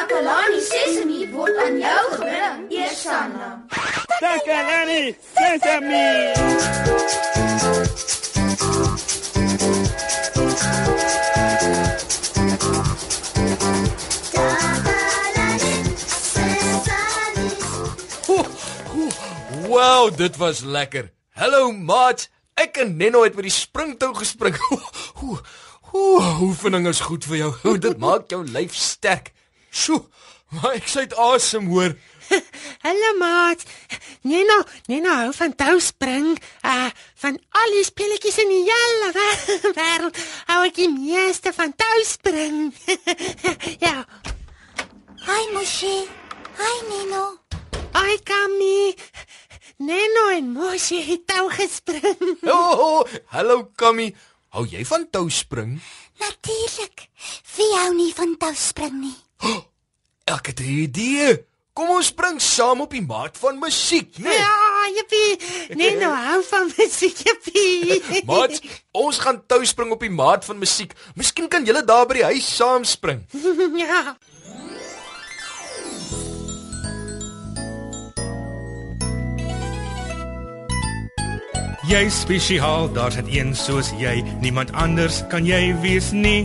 Takalani Sesemi word aan jou gebring, Eersanna. Takalani Sesame. Wow, dit was lekker. Hallo maat. Ek en Nenno het met die springtou gespring. Hoe hoe oefening is goed vir jou. Hoe dit maak jou lyf sterk. Sjoe, maar ek sê dit asem hoor. Hallo maat. Nena, Nena hou van touspring. Uh van al die speletjies in die hele wê- wêreld hou ek die meeste van touspring. ja. Hi Moshi. Hi Nino. Ai Kami. Neno en Moshi het tou gespring. Oh, hallo Kammy. Hou jy van touspring? Natuurlik. Wie hou nie van touspring nie? Ek het 'n idee. Kom ons spring saam op die maat van musiek, né? Nee? Ja, jippie. Neno hou van musiek, jippie. Maat, ons gaan touspring op die maat van musiek. Miskien kan julle daar by die huis saam spring. ja. Jy spesiaal, daar's net een soos jy. Niemand anders kan jy wees nie.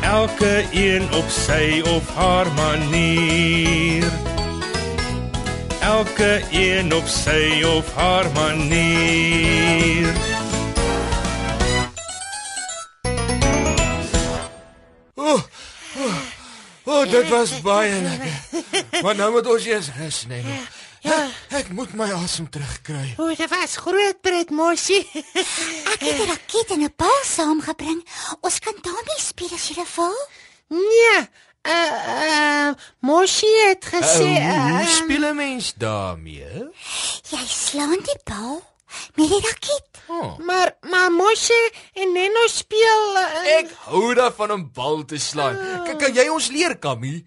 Elke een op sy of haar manier. Elke een op sy of haar manier. O, oh, oh, dit was baie lekker. Maar nou moet ons eers rus, né? Nee. Ja. Ek moet my asem terugkry. O, dit was groot pret, Moshi. Ek het 'n raket en 'n bal saamgebring. Ons kan daarmee speel as jy wil. nee. Uh, uh Moshi het gesê Uh, hoe uh, speel 'n mens daarmee? Jy slaan die bal met die raket. Oh. maar maar Moshi en Neno speel uh, Ek hou daarvan om bal te slaan. K kan jy ons leer, Kammy?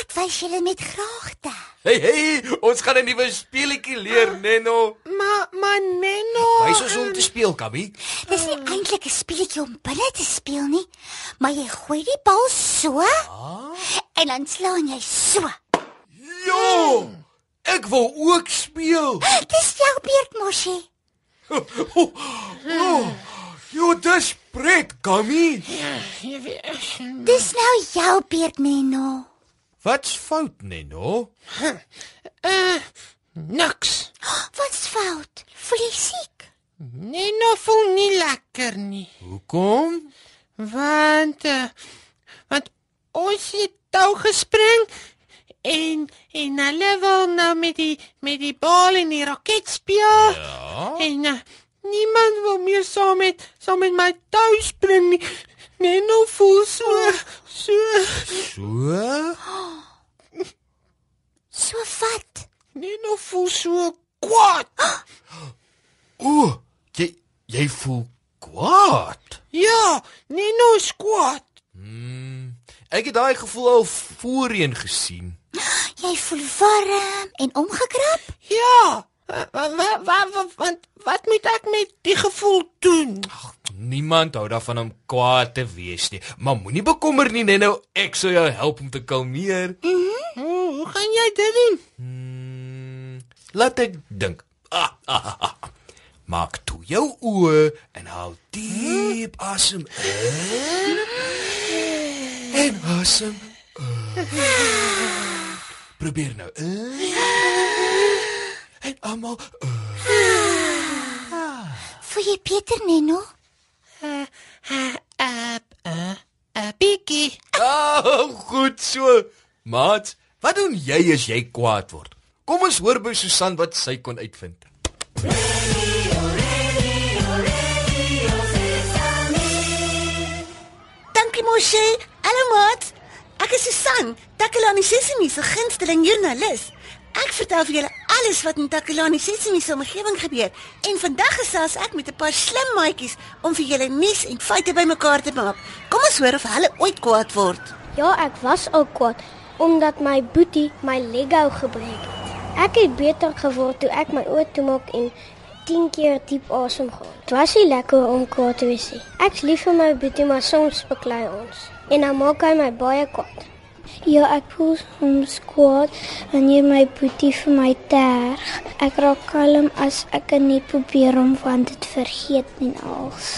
Ek wys julle met graagte. Hey, hey, ons gaan 'n nuwe speletjie leer, Nenno. maar maar Neno Wys ons hoe om te speel, Kammy. Dis nie eintlik 'n speletjie om binne te speel nie, maar jy gooi die bal so en dan slaan jy so. Jo! Ek wil ook speel. Dis jou beurt, Moshi. Oh, oh, jo, dis pret, Kammy. Jy weet, Dis nou jou beurt, Neno. Wat's fout, Nenno? uh niks. Wat's fout? Voel jy siek? Neno voel nie lekker nie. Hoekom? Want uh, want ons het tou gespring en en hulle wil nou met die met die bal en die raket speel. Ja. En uh, niemand wil meer saam met saam met my tou spring nie. Neno voel so so So? So wat? Neno voel so kwaad. O, jy jy voel kwaad. Ja, Neno is kwaad. Hmm, ek het daai gevoel al voorheen gesien. Jy voel warm en omgekrap? Ja. Wat wat wat wat wat moet ek met die gevoel doen? Niemand hou daarvan om kwaad te wees nie. Maar moenie bekommer nie, Nenno. Ek sal jou help om te kalmeer. Oh, hoe gaan jy dit doen? Hmm, laat ek dink. Ah, ah, ah, ah. Maak toe jou oë en haal diep asem in. En asem. uit. Probeer nou. Uh, en almal uh. Voel jy beter, Neno? Uh uh uh, uh bietjie. Oh, goed so. Maat, wat doen jy as jy kwaad word? Kom ons hoor by Susan wat sy kon uitvind. Dankie Moshe. Hallo maat. Ek is Susan, Takalani Sesimi se gunsteling joernalis. Ek vertel vir julle alles wat in Takalani Sesimi se omgewing gebeur en vandag gesels ek met 'n paar slim maatjies om vir julle nuus en feite bymekaar te maak. Kom ons hoor of hulle ooit kwaad word. Ja, ek was ook kwaad omdat my boetie my Lego gebreek het. Ek het beter geword toe ek my oë toemaak en 10 keer diep asem gehaal. Dit was nie lekker om kwaad te wees nie. Ek's lief vir my boetie, maar soms beklei ons en dan maak hy my baie kwaad. Ja, ek voel soms kwaad wanneer my boetie vir my terg. Ek raak kalm as ek net probeer om van dit vergeet en als.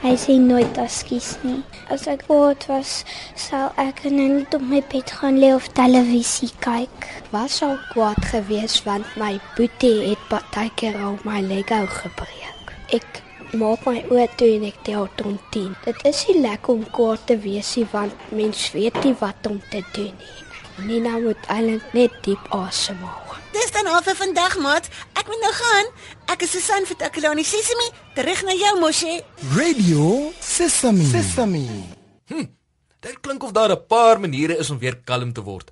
Hy sê nooit askies nie. As ek kwaad was, sal ek net op my bed gaan lê of televisie kyk. Was al kwaad geweest want my boetie het partykeer al my Lego gebreek. Ek maak my oë toe en ek tel tot 10. Dit is nie lekker om kwaad te wees nie want mens weet nie wat om te doen nie. Nina moet eintlik net diep asemhaal. Dis dan al vir vandag maat. Ek moet nou gaan. Ek is Susan vir Takalani Sesimi. Terug na jou Moshe. Radio Sesame. Sesame. Dit klink of daar 'n paar maniere is om weer kalm te word.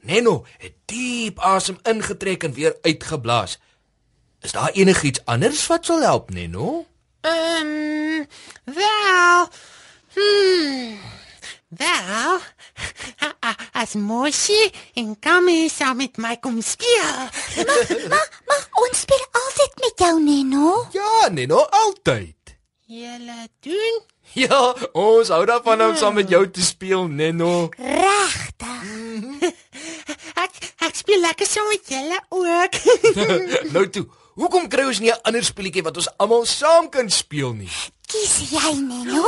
Neno het diep asem ingetrek en weer uitgeblaas. Is daar enigiets anders wat sal help, Neno? Um, wel. Hmm. Wel. As Moshi en Kami saam met my kom speel. Maar maar ons speel altyd met jou, Neno. Ja, Neno, altyd. Julle doen Ja, ons hou daarvan om saam met jou te speel, Neno. Regtig. ek ek speel lekker saam met julle ook. nou toe, hoekom kry ons nie 'n ander speletjie wat ons almal saam kan speel nie? Kies jy, Neno?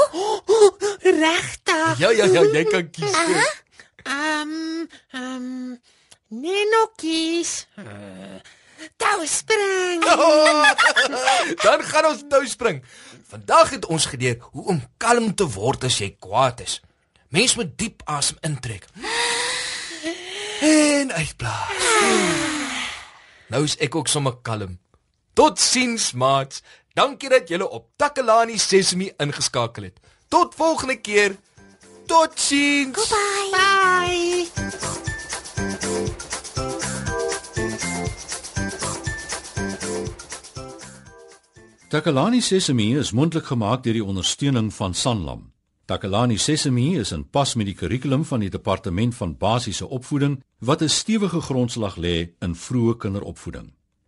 Regtig? Ja, ja, ja, jy kan kies. Ehm ehm Nenokies. Uh, Tou spring. Dan gaan ons tou spring. Vandag het ons geleer hoe om kalm te word as jy kwaad is. Mens moet diep asem intrek. En uitblaas. Nou is ek ook sommer kalm. Totsiens, maats. Dankie dat julle op Takalani Sesemi ingeskakel het. Tot volgende keer. Totsiens. Goodbye. Bye. Takalani Sesemi is mondelik gemaak deur die ondersteuning van Sanlam. Takalani Sesemi is in pas met die kurrikulum van die Departement van Basiese Opvoeding wat 'n stewige grondslag lê in vroeë kinderopvoeding.